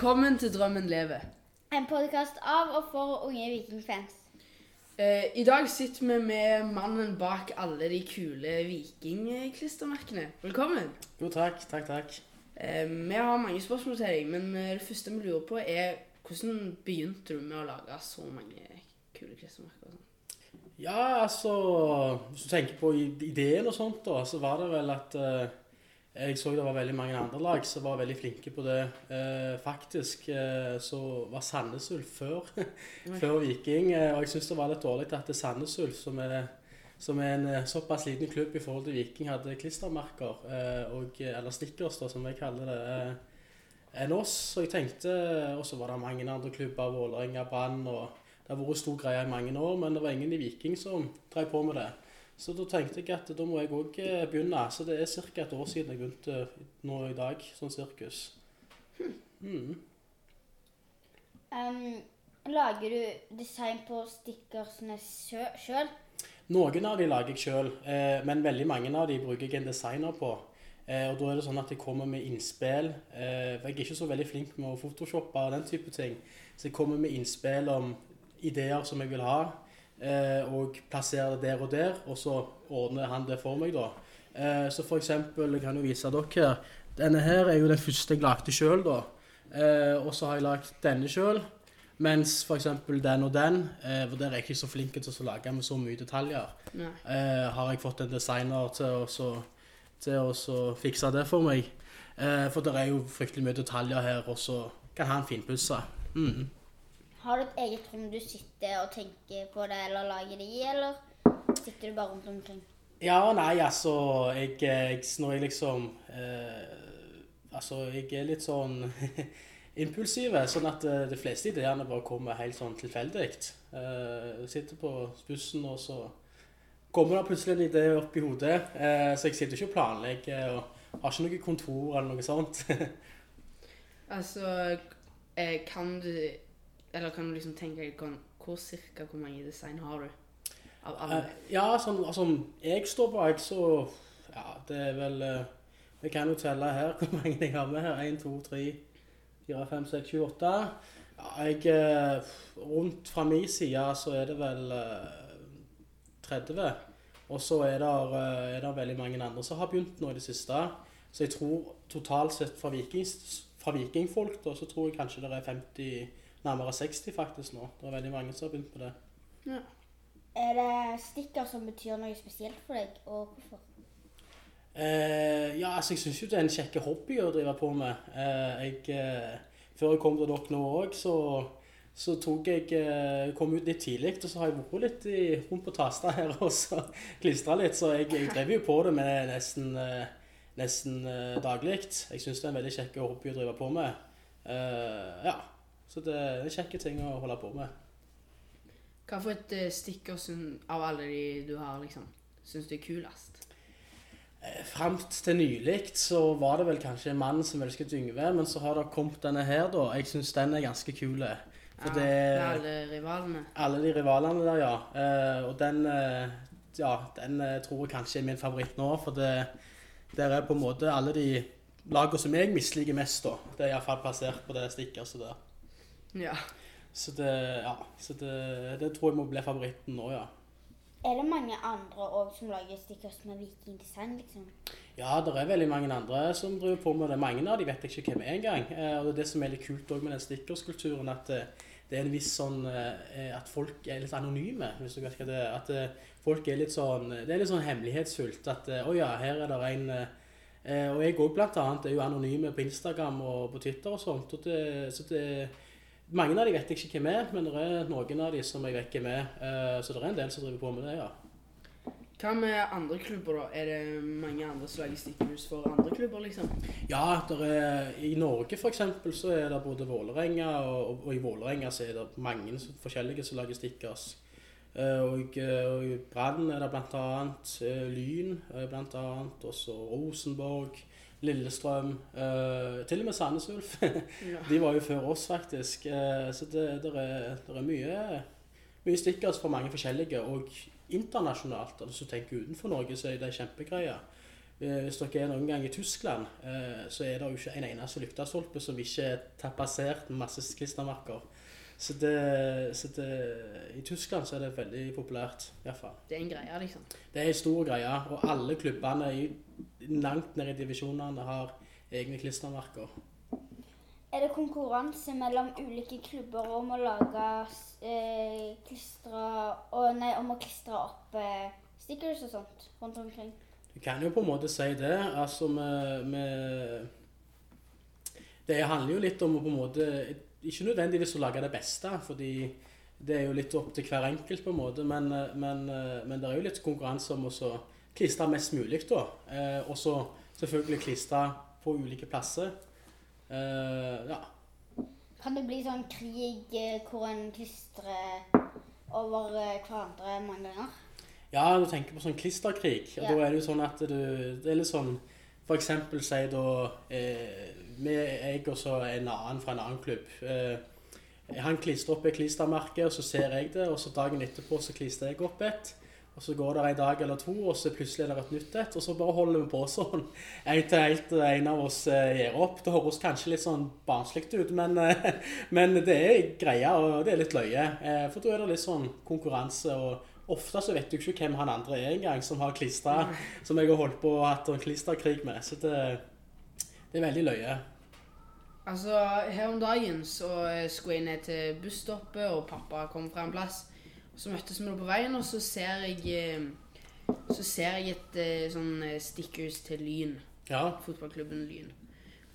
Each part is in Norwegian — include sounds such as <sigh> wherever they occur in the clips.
Velkommen til Drømmen leve. En podkast av og for unge vikingfans. Eh, I dag sitter vi med mannen bak alle de kule vikingklistremerkene. Velkommen. Jo, takk. Takk, takk. Eh, vi har mange spørsmål til deg, men eh, det første vi lurer på er hvordan begynte du med å lage så mange kule klistremerker? sånn? Ja, altså Hvis du tenker på ideen og sånt, da, så var det vel at eh, jeg så det var veldig mange andre lag som var veldig flinke på det. Eh, faktisk eh, så var Sandnes Ulf før, <laughs> før Viking, eh, og jeg syns det var litt dårlig at Sandnes Ulf, som som er en eh, såpass liten klubb i forhold til Viking, hadde klistremerker, eh, og, eller stickers, da, som jeg kaller det, eh, enn oss. Og jeg tenkte, og så var det mange andre klubber, Vålerenga, Brann, og det har vært stor greie i mange år, men det var ingen i Viking som drev på med det. Så da tenkte jeg at da må jeg òg begynne. Så det er ca. et år siden jeg begynte nå i dag, sånn sirkus. Mm. Um, lager du design på stickersene sjøl? Noen av de lager jeg sjøl, eh, men veldig mange av de bruker jeg en designer på. Eh, og da er det sånn at jeg kommer med innspill. Eh, jeg er ikke så veldig flink med å photoshoppe og den type ting. Så jeg kommer med innspill om ideer som jeg vil ha, eh, og plasserer det der og der, og så ordner han det for meg, da. Eh, så for eksempel, jeg kan jo vise dere her. Denne her er jo den første jeg lagde sjøl, da. Eh, og så har jeg lagd denne sjøl. Mens f.eks. den og den, eh, for der er jeg ikke så flink til å lage med så mye detaljer, eh, har jeg fått en designer til å, så, til å fikse det for meg. Eh, for det er jo fryktelig mye detaljer her, og så kan han finpusse. Mm. Har du et eget rom du sitter og tenker på det eller lager det i, eller sitter du bare rundt omkring? Ja og nei, altså jeg, jeg, Når jeg liksom eh, Altså, jeg er litt sånn <laughs> impulsive, sånn at eh, de fleste ideene bare kommer helt sånn tilfeldig. Eh, sitter på bussen, og så kommer det plutselig en idé opp i hodet. Eh, så jeg sitter ikke og planlegger og har ikke noe kontor eller noe sånt. <laughs> Altså, eh, kan du Eller kan du liksom tenke hvor, cirka hvor mange design har du? Av alle? Uh, ja, sånn altså, jeg står bak, så Ja, det er vel Vi kan jo telle her <laughs> hvor mange jeg har med her. 1, 2, 3, 4, 5, 6, 7, 8. Ja, jeg uh, Rundt fra min side så er det vel eh, 30. Og så er det veldig mange andre som har begynt nå i det siste. Så jeg tror totalt sett fra, vikings, fra vikingfolk da, så tror jeg kanskje det er 50, nærmere 60 faktisk nå. Det er veldig mange som har begynt på det. Ja. Er det stikker som betyr noe spesielt for deg, og hvorfor? Eh, ja, altså jeg syns jo det er en kjekk hobby å drive på med. Eh, jeg, eh, før jeg kom til dere nå òg, så, så tok jeg eh, kom ut litt tidlig, og så har jeg vært litt i, rundt på Tasta her og så klistra litt. Så jeg, jeg drev jo på det med nesten, eh, nesten eh, daglig. Jeg syns det er en veldig kjekk hobby å drive på med. Eh, ja, så det er en kjekke ting å holde på med. Hva for et stikkord av alle de du har, liksom, syns du er kulest? Eh, Fram til nylig så var det vel kanskje en mann som elsket Yngve, men så har det kommet denne her, da. Jeg syns den er ganske kul. For Ja, det er alle rivalene? Alle de rivalene der, ja. Eh, og den eh, Ja, den eh, tror jeg kanskje er min favoritt nå, for det der er på en måte alle de lagene som jeg misliker mest, da. Det er iallfall plassert på det stickerset der. Ja. Så det Ja. Så det, det tror jeg må bli favoritten nå, ja. Er det mange andre òg som lager stickers med vikingdesign, liksom? Ja, det er veldig mange andre som driver på med det. Mange av de vet jeg ikke hvem er engang. Eh, og det er det som er litt kult også med den stickerskulturen, at eh, det er en viss sånn eh, At folk er litt anonyme, hvis du vet hva det er. At folk er litt sånn Det er litt sånn hemmelighetsfullt. At å oh ja, her er det en Og jeg òg blant annet er jo anonyme på Instagram og på Twitter og sånt. Og det, så det mange av de vet jeg ikke hvem er, men det er noen av de som jeg vet hvem er. Eh, Så det er en del som driver på med det, ja. Hva med andre klubber, da? Er det mange andre som lager stickers for andre klubber, liksom? Ja, der er, i Norge for eksempel så er det både Vålerenga, og, og i Vålerenga så er det mange forskjellige som lager stickers. Eh, Og, eh, og Brann er det eh, Lyn, bl.a. annet, også Rosenborg, Lillestrøm, uh, til og med Sandnes Ulf. <laughs> De var jo før oss faktisk, Uh, så det, det, er, det, er mye, mye stickers fra mange forskjellige, og internasjonalt, altså hvis du tenker utenfor Norge så er det kjempegreier. eh, hvis dere er noen gang i Tyskland, så er det jo ikke en eneste lyktestolpe som ikke er tapasert med masse klistremerker. Så det, så det I Tyskland så er det veldig populært, iallfall. Det er en greie, liksom. Det er en stor greie, og alle klubbene i, langt ned i divisjonene har egne klistremerker. Er det konkurranse mellom ulike klubber om å lage eh, klistre og, Nei, om å klistre opp eh, stickers og sånt rundt omkring? Du kan jo på en måte si det. Altså med, med Det handler jo litt om å på en måte Ikke nødvendigvis å lage det beste, fordi det er jo litt opp til hver enkelt, på en måte, men, men, men det er jo litt konkurranse om å klistre mest mulig, da. Eh, og så selvfølgelig klistre på ulike plasser. Eh, ja. Kan det bli sånn krig eh, hvor en klistrer over hverandre mange ganger? Ja, du tenker på sånn klisterkrig. Og Ja. da er det jo sånn at du Det er litt sånn For eksempel si da eh, med jeg og så en annen fra en annen klubb. Eh, han klistrer opp et klistermerke, og så ser jeg det, og så dagen etterpå så klistrer jeg opp et. Og så går det en dag eller to, og så plutselig er det et nytt et, og så bare holder vi på sånn. <laughs> En til helt en av oss eh, gir opp. Det høres kanskje litt sånn barnslig ut, men, eh, <laughs> men det er greia, og det er litt løye. Eh, for da er det litt sånn konkurranse, og ofte så vet du ikke hvem han andre er engang, som har klistra, som jeg har holdt på å hatt en klisterkrig med. Så det, det er veldig løye. Altså, her om dagen så eh, skulle jeg ned til busstoppet, og pappa kom fra en plass. Så møttes vi på veien, og så ser jeg eh, Så ser jeg et eh, sånn eh, stickers til Lyn. Ja. Fotballklubben Lyn.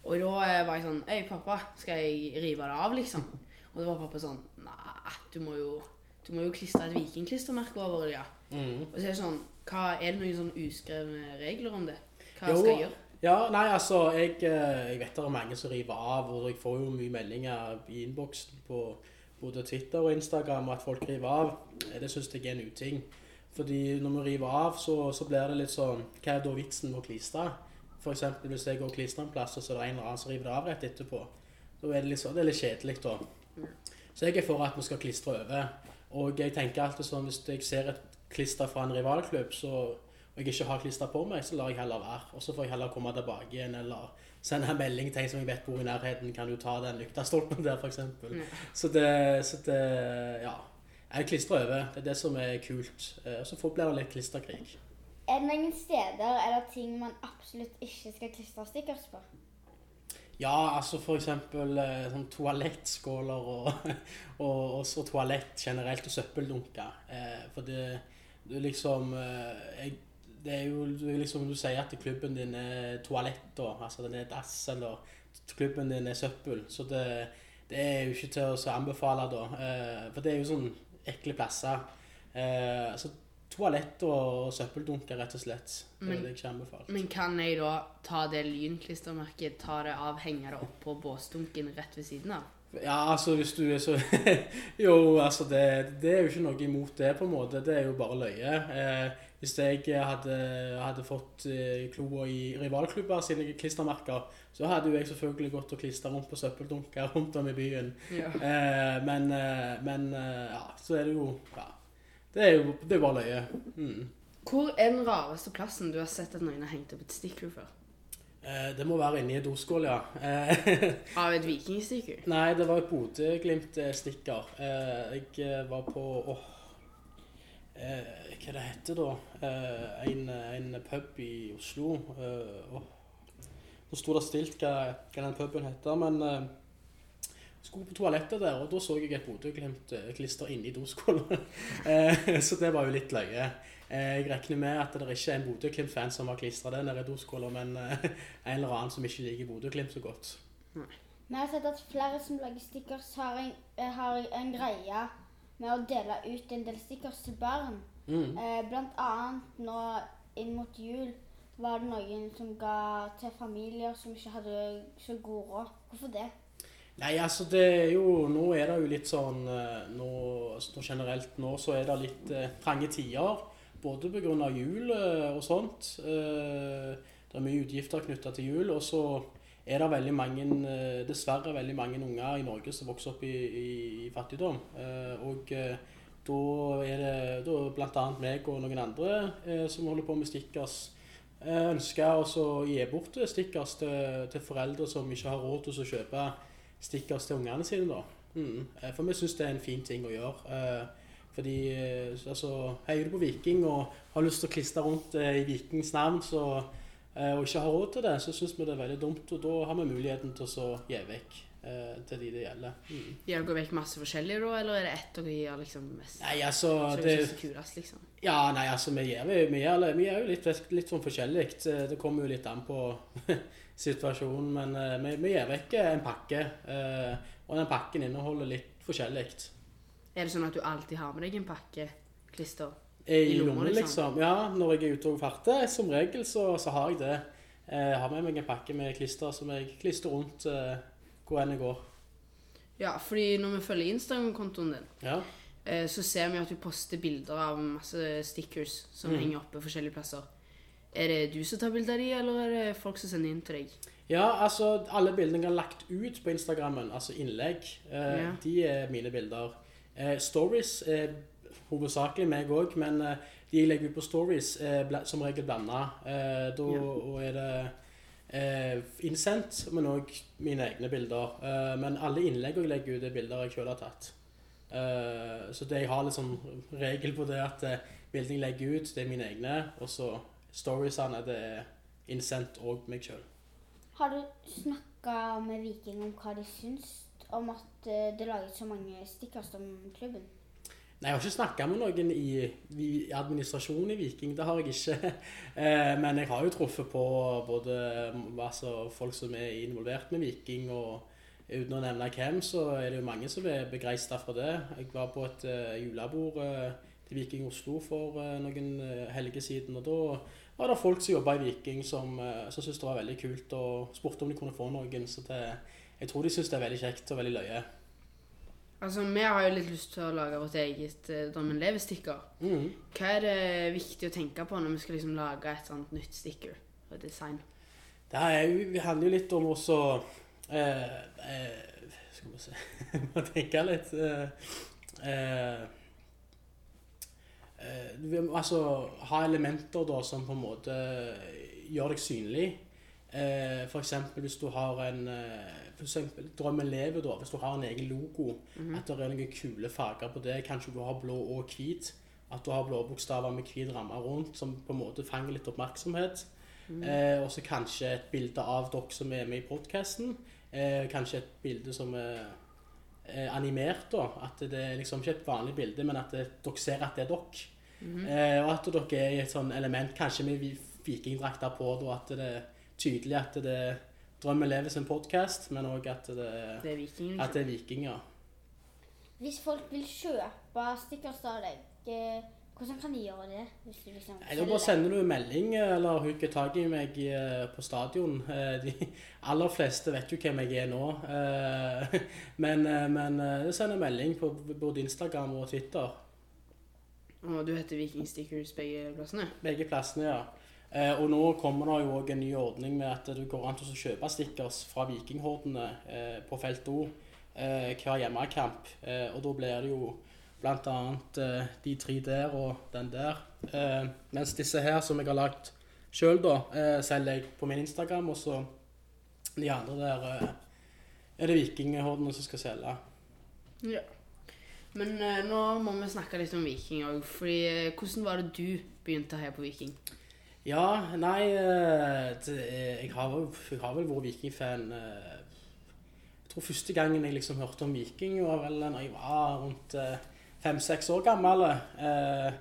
Og da var jeg sånn Hei, pappa, skal jeg rive det av, liksom? Og da var pappa sånn Nei, du må jo Du må jo klistre et vikingklistremerke over det, ja. Mm. Og så er det sånn hva, Er det noen sånn uskrevne regler om det? Hva Jo. skal jeg gjøre? Ja, nei, altså, jeg, jeg vet det er mange som river av, og jeg får jo mye meldinger i innboksen på både Twitter og Instagram at folk river av. Eh, Det synes jeg er en uting. Fordi når vi river av, så, så blir det litt sånn, hva er da vitsen med å klistre? Eksempel hvis jeg går og klistrer en plass, og så er det en eller annen som river det av rett etterpå. Da er det litt, sånn, det er litt kjedelig da. Så jeg er for at vi skal klistre over. Og jeg tenker alltid sånn, hvis jeg ser et klister fra en rivalklubb, så og jeg ikke har klister på meg, så lar jeg heller være. Og så får jeg heller komme tilbake igjen, eller sende en melding til en som jeg vet bor i nærheten. Kan du ta den lyktestolpen der, eksempel. Så det, så det, ja. Jeg klistrer over. Det er det som er kult. Eh, Og så får- blir det litt klisterkrig. Er det noen steder eller ting man absolutt ikke skal klistre stickers på? Ja, altså eksempel eh, sånn toalettskåler og, <laughs> og også toalett generelt og søppeldunker. Eh, for det, det liksom eh, jeg, Det er jo liksom du sier at klubben din er toalett, da. Altså den er dass, eller klubben din er søppel. Så det, det er jo ikke til å anbefale, da. Eh, for det er jo sånn ekle plasser. Eh, så toalett og søppeldunker, rett og slett. Det Men- er det jeg ikke anbefaler. Men kan jeg da ta det lynklistremerket, ta det av, henge det opp på båsdunken rett ved siden av? Ja, altså hvis du er så <laughs> Jo, altså det, det er jo ikke noe imot det, på en måte. Det er jo bare løye. Eh, hvis jeg hadde, hadde fått eh, kloa i rivalklubber sine klistremerker, så hadde jo jeg selvfølgelig gått og klistra rundt på søppeldunker rundt om i byen. Ja. Eh, men, eh, men eh, ja, så er det jo Ja. Det er jo det er bare løye. Mm. Hvor er den rareste plassen du har sett at noen har hengt opp et stikkord før? Eh, det må være inni en doskål, ja. Eh, <laughs> Av et vikingstikker? Nei, det var et Bodø-Glimt-stikker. Eh, jeg eh, var på åh, eh, Hva det heter da? Eh, en, en pub i Oslo. Eh. Nå sto det stilt hva, hva den puben heter, men eh, jeg skulle på toalettet der, og da så jeg et Bodø-Glimt-klister inni doskålen. <laughs> eh, så det var jo litt løye. Eh, jeg regner med at det ikke er en Bodø-Glimt-fan som har klistra det nede i doskåla, men eh, en eller annen som ikke liker Bodø-Glimt så godt. Vi har sett at flere som lager stickers, har en, eh, har en greie med å dele ut en del stickers til barn. Mm. Eh, blant annet nå inn mot jul var det noen som ga til familier som ikke hadde så god råd. Hvorfor det? Nei, altså det er jo Nå er det jo litt sånn eh, nå, altså, Generelt nå så er det litt eh, trange tider. Både pga. jul eh, og sånt. Eh, det er mye utgifter knytta til jul. Og så er det veldig mange, eh, dessverre veldig mange unger i Norge som vokser opp i, i, i fattigdom. Eh, og eh, da er det da bl.a. meg og noen andre som holder på med stickers. Jeg ønsker også å gi bort stickers til, til foreldre som ikke har råd til å kjøpe stickers til ungene sine. da. Mm. For vi syns det er en fin ting å gjøre. Fordi altså, heier du på Viking og har lyst til å klistre rundt i Vikings navn så, og ikke har råd til det, så syns vi det er veldig dumt. Og da har vi muligheten til å gi vekk eh, til de det gjelder. Mm. Gir dere vekk masse forskjellige da, eller er det ett dere gir liksom mest? Nei, altså Så det, det kulest, liksom. Ja, nei, altså vi gjør, vi gjør, vi gjør jo litt, litt sånn forskjellig. Det kommer jo litt an på <laughs> situasjonen, men eh, vi, vi gir vekk en pakke. eh, og den pakken inneholder litt forskjellig. Er det sånn at du alltid har med deg en pakke klister? I, lomma, lommen, liksom. Ja, når jeg er ute og farter, som regel så, så har jeg det. Eh, Jeg har med meg en pakke med klister som jeg klistrer rundt eh, hvor enn jeg går. Ja, fordi når vi følger Instagram-kontoen din, Ja. eh, så ser vi at du poster bilder av masse stickers som mm. henger oppe forskjellige plasser. Er det du som tar bilder av de, eller er det folk som sender inn til deg? Ja, altså alle bildene jeg har lagt ut på Instagrammen, altså innlegg, eh, Ja. de er mine bilder. Eh, stories er hovedsakelig meg òg, men eh, de jeg legger ut på stories er bla som regel blanda. Eh, da Ja. er det eh, innsendt, men òg mine egne bilder. Eh, men alle innlegg jeg legger ut, er bilder jeg sjøl har tatt. Eh, så det jeg har litt sånn regel på det at eh, bildene jeg legger ut, det er mine egne, og så storiesene, det er innsendt òg meg sjøl. Har du snakka med Viking om hva de syns om at eh, det lages så mange stikkast om klubben? Nei, jeg har ikke snakka med noen i, i administrasjonen i Viking, det har jeg ikke. <laughs> Eh, men jeg har jo truffet på både mm, altså, folk som er involvert med Viking, og uten å nevne hvem, så er det jo mange som er begeistra for det. Jeg var på et eh, julebord eh, til Viking Oslo for noen helger siden, og da var det folk som jobba i Viking som, som syntes det var veldig kult, og spurte om de kunne få noen. Så det, jeg tror de syns det er veldig kjekt og veldig løye. Altså, vi har jo litt lyst til å lage vårt eget uh, Drammen Lever-sticker. Mm. Hva er det viktig å tenke på når vi skal liksom lage et sånt nytt sticker og design? Det jo, vi handler jo litt om også eh, eh, Skal vi se <laughs> Må tenke litt eh, eh, eh, altså ha elementer da som på en måte gjør deg synlig. Eh, eksempel hvis du har en eksempel, Drømmen lever, da. Hvis du har en egen logo, Mhm. at det er noen kule farger på det. Kanskje du har blå og hvit. At du har blå bokstaver med hvit ramme rundt, som på en måte fanger litt oppmerksomhet. Mhm. Eh, og så kanskje et bilde av dere som er med i podkasten. Eh, kanskje et bilde som er eh, animert. da, At det er liksom ikke et vanlig bilde, men at det, dere ser at det er dere. Mhm. Eh, og at dere er i et sånn element, kanskje med vi- vikingdrakter på, da, at det er tydelig at det er Drømmen lever sin podkast, men òg at, det er- Det er viking, at det er vikinger. Hvis folk vil kjøpe stickers av deg, eh, hvordan kan de gjøre det? Hvis de liksom Nei, Da bare sender du en melding eller hooker tak i meg eh, på stadion. Eh, De aller fleste vet jo hvem jeg er nå. <laughs> Men, men send en melding på både Instagram og Twitter. Og du heter Vikingstickers begge plassene? Begge plassene, ja. Eh, Og nå kommer det jo òg en ny ordning med at det går an til å kjøpe stickers fra vikinghordene eh, på felt O eh, hver hjemmekamp. Eh, Og da blir det jo annet eh, de tre der og den der. Eh, Mens disse her som jeg har lagd sjøl, da, eh, selger jeg på min Instagram. Og så de andre der er det vikinghordene som skal selge. Ja. Men nå må vi snakke litt om Viking òg. hvordan var det du begynte her på Viking? Ja, nei eh, er- jeg, har, jeg har vel vært Viking-fan eh, Jeg tror første gangen jeg liksom hørte om Viking, var vel da jeg var rundt eh, fem-seks år gammel. Eh,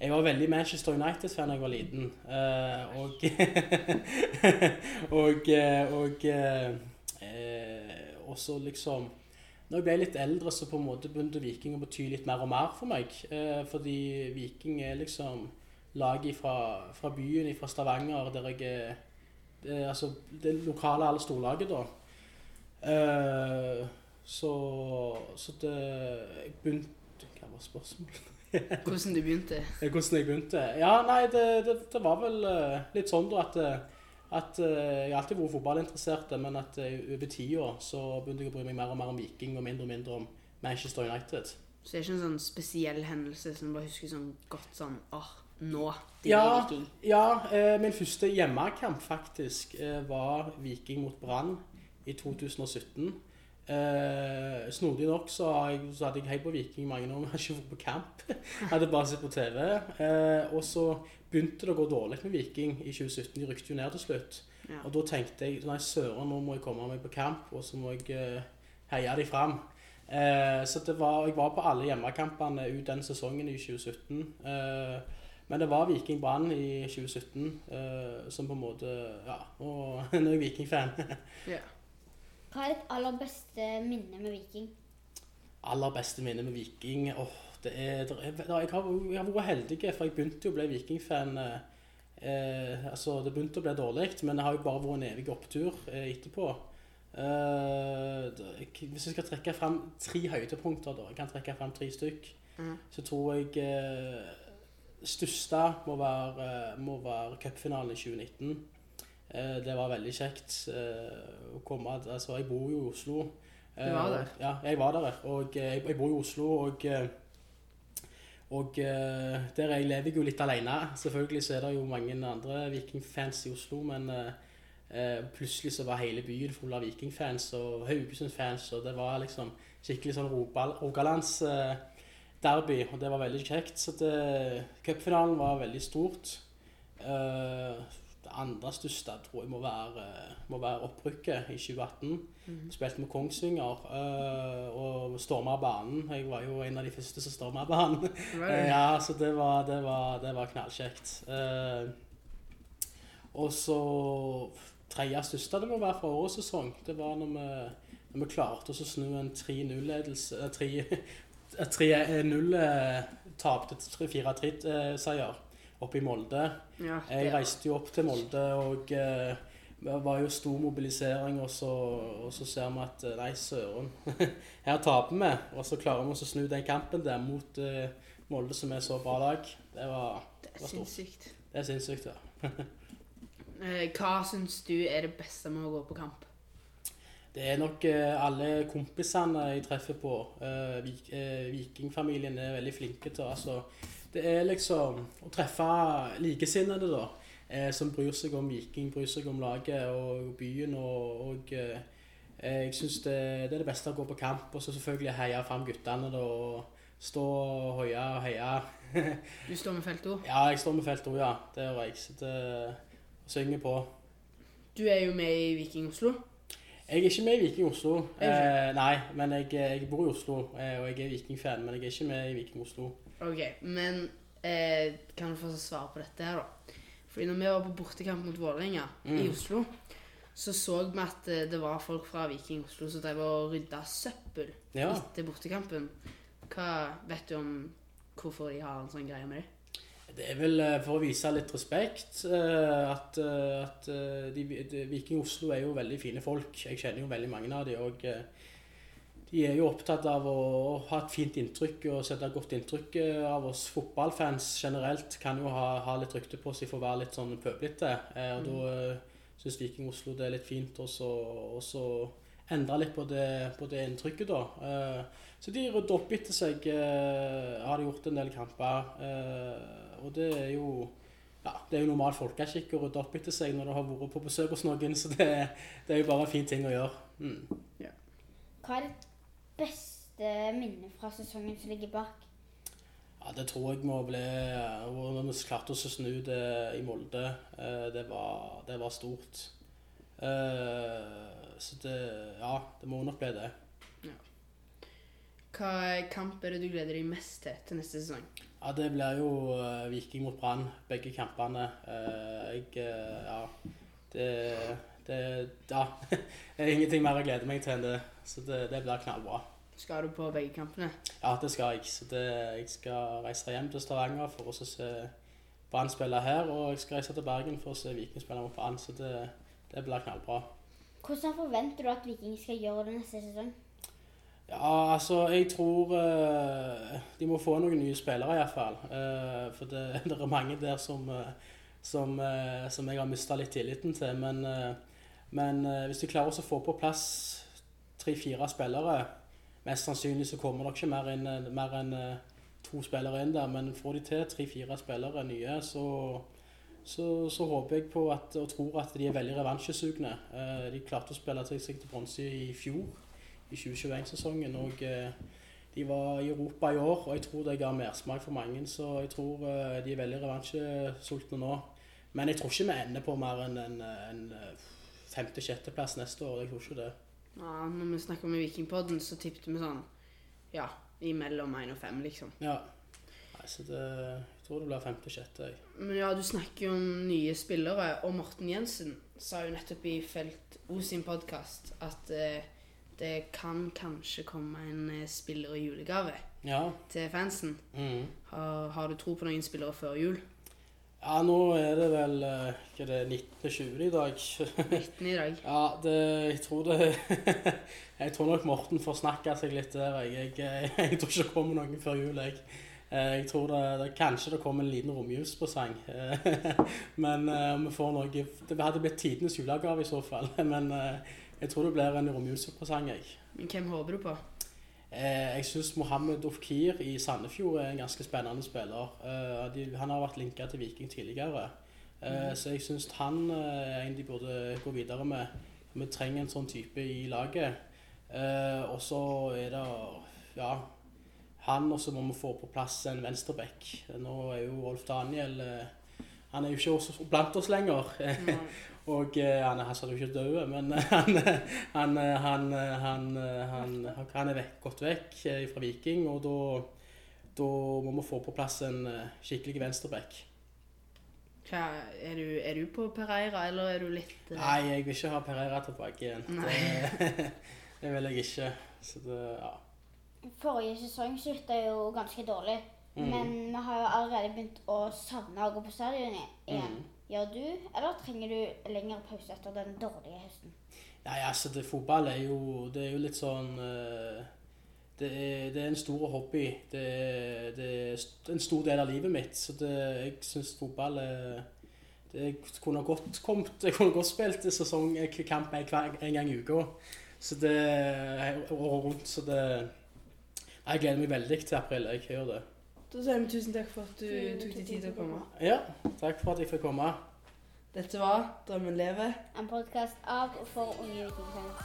jeg var veldig Manchester United-fan da jeg var liten. Og, og <laughs> og, eh, og eh, eh, også liksom Når jeg ble litt eldre, så på en måte begynte Viking å bety litt mer og mer for meg. Eh, fordi Viking er liksom laget fra, fra byen, fra Stavanger, der jeg er det, altså det lokale alle storlaget, da. Uh, så, så det Jeg begynte Hva var spørsmålet? <laughs> Hvordan du begynte? Hvordan jeg begynte? Ja, nei, det, det, det var vel eh, litt sånn da at, eh, at jeg har alltid vært fotballinteressert, men at over tida så begynte jeg å bry meg mer og mer om Viking og mindre og mindre om Manchester United. Så det er ikke en sånn spesiell hendelse som du bare husker sånn godt sånn åh, nå? Ja, Viking? ja eh, min første hjemmekamp faktisk eh, var Viking mot Brann i 2017. Eh, snodig nok så, jeg, så hadde jeg hei på Viking mange år, men hadde ikke vært på kamp. Jeg hadde bare sett på TV. Eh, og så begynte det å gå dårlig med Viking i 2017. De rykte jo ned til slutt. Ja. Og da tenkte jeg nei søren, nå må jeg komme meg på kamp, og så må jeg eh, heie de fram. Eh, så det var, jeg var på alle hjemmekampene ut den sesongen i 2017. Eh, men det var Viking Brann i 2017 uh, som på en måte Ja, og <laughs> nå er jeg Viking-fan. <laughs> yeah. Hva er ditt aller beste minne med Viking? Aller beste minne med Viking åh, det er, det er, jeg, har, jeg har vært heldig, for jeg begynte jo å bli Viking-fan eh, eh, Altså, det begynte å bli dårlig, men det har jo bare vært en evig opptur eh, etterpå. Eh, hvis jeg skal trekke frem tre høydepunkter, da, jeg kan trekke frem tre stykk, mm. så tror jeg eh, største må være, eh, må være cupfinalen i 2019. Eh, det var veldig kjekt eh, å komme Altså, jeg bor jo i Oslo. Du var der? Ja, jeg var der. Og jeg, bor i Oslo, og og der jeg lever jo litt alene. Selvfølgelig så er det jo mange andre vikingfans i Oslo, men plutselig så var hele byen full av vikingfans og Haugesund-fans, og det var liksom skikkelig sånn Rogal- Rogalands eh, derby, og det var veldig kjekt. Så cupfinalen var veldig stort. Eh, det andre største tror jeg må være, må være opprykket i 2018. Mm. Spilte med Kongsvinger eh, og storma banen. Jeg var jo en av de første som storma banen. <laughs> Eh, ja, så det var, det var, det var knallkjekt. Og så tredje største det må være fra årets sesong. Det var når vi, når vi klarte å snu en 3-0-ledelse 3 3-0-tap eh, til 4-3-seier oppe i Molde. Ja, jeg reiste jo opp til Molde og eh, var jo stor mobilisering, og så, og så ser vi at eh, nei, søren, <laughs> her taper vi. Og så klarer vi å snu den kampen der mot eh, Molde, som er så bra lag. Det var, det var stort. Sinnssykt. Det er sinnssykt, ja. <laughs> Eh, hva syns du er det beste med å gå på kamp? Det er nok eh, alle kompisene jeg treffer på. Eh, vik, eh, Vikingfamilien er veldig flinke til altså, Det er liksom å treffe likesinnede, da. Som bryr seg om Viking, bryr seg om laget og byen. Og, og jeg syns det, det er det beste å gå på kamp. Og så selvfølgelig heie fram guttene. da, og Stå og hoie og heie. <laughs> Du står med felt O. Ja, jeg står med felt O, ja. Det gjør jeg. Sitter og synger på. Du er jo med i Viking Oslo. Jeg er ikke med i Viking Oslo. Eh, nei, men jeg, jeg bor i Oslo, eh, og jeg er Viking-fan, men jeg er ikke med i Viking Oslo. Ok, men eh, kan du få svare på dette her, da? Fordi når vi var på bortekamp mot Vålerenga i Mm. Oslo, så så vi at eh, det var folk fra Viking Oslo som drev og rydda søppel Ja. etter bortekampen. Hva vet du om hvorfor de har en sånn greie med det? Det er vel eh, for å vise litt respekt eh, at, eh, at de, de, Viking Oslo er jo veldig fine folk. Jeg kjenner jo veldig mange av dem. og de er jo opptatt av å ha et fint inntrykk og sette et godt inntrykk av oss fotballfans generelt. Kan jo ha, ha litt rykte på seg for å være litt sånn pøblete. Og og da syns Viking Oslo det er litt fint å endre litt på det, på det inntrykket, da. Så de rydder opp etter seg. har de gjort en del kamper. Og det er jo ja, det er jo normal folkeskikk å rydde opp etter seg når du har vært på besøk hos noen, så det, det er jo bare en fin ting å gjøre. Mm. Hva er ditt beste minne fra sesongen som ligger bak? Ja, det tror jeg må bli hvordan vi klarte oss å snu det i Molde, eh, det var, det var stort. Eh, så det Ja, det må nok bli det. Hva kamp er det du gleder deg mest til til neste sesong? Ja, det blir jo uh, Viking mot Brann, begge kampene. Uh, jeg uh, Ja. Det, det Ja. <laughs> Det er ingenting mer jeg gleder meg til enn det. Så det, det blir knallbra. Skal du på begge kampene? Ja, det skal jeg. Så det, jeg skal reise hjem til Stavanger for å se Brann spille her, og jeg skal reise til Bergen for å se Viking spille mot Brann. Så det, det blir knallbra. Hvordan forventer du at Viking skal gjøre det neste sesong? Ja, altså, jeg tror uh, de må få noen nye spillere iallfall. Uh, for det, <laughs> det er mange der som, uh, som, uh, som jeg har mista litt tilliten til. Men, eh, men eh, hvis de klarer å få på plass tre-fire spillere Mest sannsynlig så kommer det ikke mer enn en, eh, to spillere inn der, men får de til tre-fire spillere nye, så, så, så håper jeg på at, og tror at de er veldig revansjesugne. Eh, de klarte å spille til seg til bronse i fjor, i 2021-sesongen, og eh, de var i Europa i år, og jeg tror det ga mersmak for mange, så jeg tror eh, de er veldig revansjesultne nå. Men jeg tror ikke vi ender på mer enn en, en femte-sjetteplass neste år. Jeg tror ikke det. Ja, når vi snakker med Vikingpodden, så tippet vi sånn Ja, imellom én og fem, liksom. Ja. Nei, så det, jeg tror det blir femte-sjette. Men ja, du snakker jo om nye spillere, og Morten Jensen sa jo nettopp i Felt O sin podkast at eh, det kan kanskje komme en eh, spiller i julegave Ja. til fansen. Mm. Har, har du tro på noen spillere før jul? Ja, nå er det vel eh, hva er det, 19.20 i dag. <laughs> 19 i dag. Ja, det, jeg tror det <laughs> Jeg tror nok Morten får snakka seg litt der. Jeg, jeg, <laughs> jeg tror ikke det kommer noen før jul, jeg. Eh, Jeg tror det, det, kanskje det kommer en liten romjulspresang. Eh, Men eh, vi får noe Det hadde blitt tidenes julegave i så fall. Men eh, jeg tror det blir en romjulspresang, jeg. Men hvem håper du på? Eh, jeg syns Mohammed Ofkir i Sandefjord er en ganske spennende spiller. Eh, de, han har vært linka til Viking tidligere. Eh, Så jeg syns han er en de burde gå videre med. Vi trenger en sånn type i laget. Og så er det Ja. Han også må vi få på plass en venstreback. Nå er jo Rolf Daniel eh, Han er jo ikke også blant oss lenger. <laughs> Og eh, han, er- han sa jo ikke død, men <laughs> han, han, han, han, han, han er vekk, gått vekk eh, fra Viking, og da, da må vi få på plass en eh, skikkelig venstreback. Hva, er, du, er du på Pereira, eller er du litt Nei, jeg vil ikke ha Pereira tilbake igjen. Det, <laughs> det vil jeg ikke. Så det, ja. Forrige sesong slutta jo ganske dårlig. Mm. Men vi har jo allerede begynt å savne å gå på stadion igjen. Mm. Gjør du, eller trenger du lengre pause etter den dårlige høsten? Nei, altså, det, fotball er jo, det er jo litt sånn eh, det er, det er en stor hobby. Det er, det er en stor del av livet mitt. Så det, jeg syns fotball er det kunne godt kommet, Jeg kunne godt spilt sesongkamp hver- en gang i uka. Så det året rundt. Så det Jeg gleder meg veldig til april. Jeg gjør det. Da sier vi tusen takk for at du tok deg tid til å komme. Ja, takk for at jeg fikk komme. Dette var 'Drømmen lever'. En podkast av og for unge vikingfans.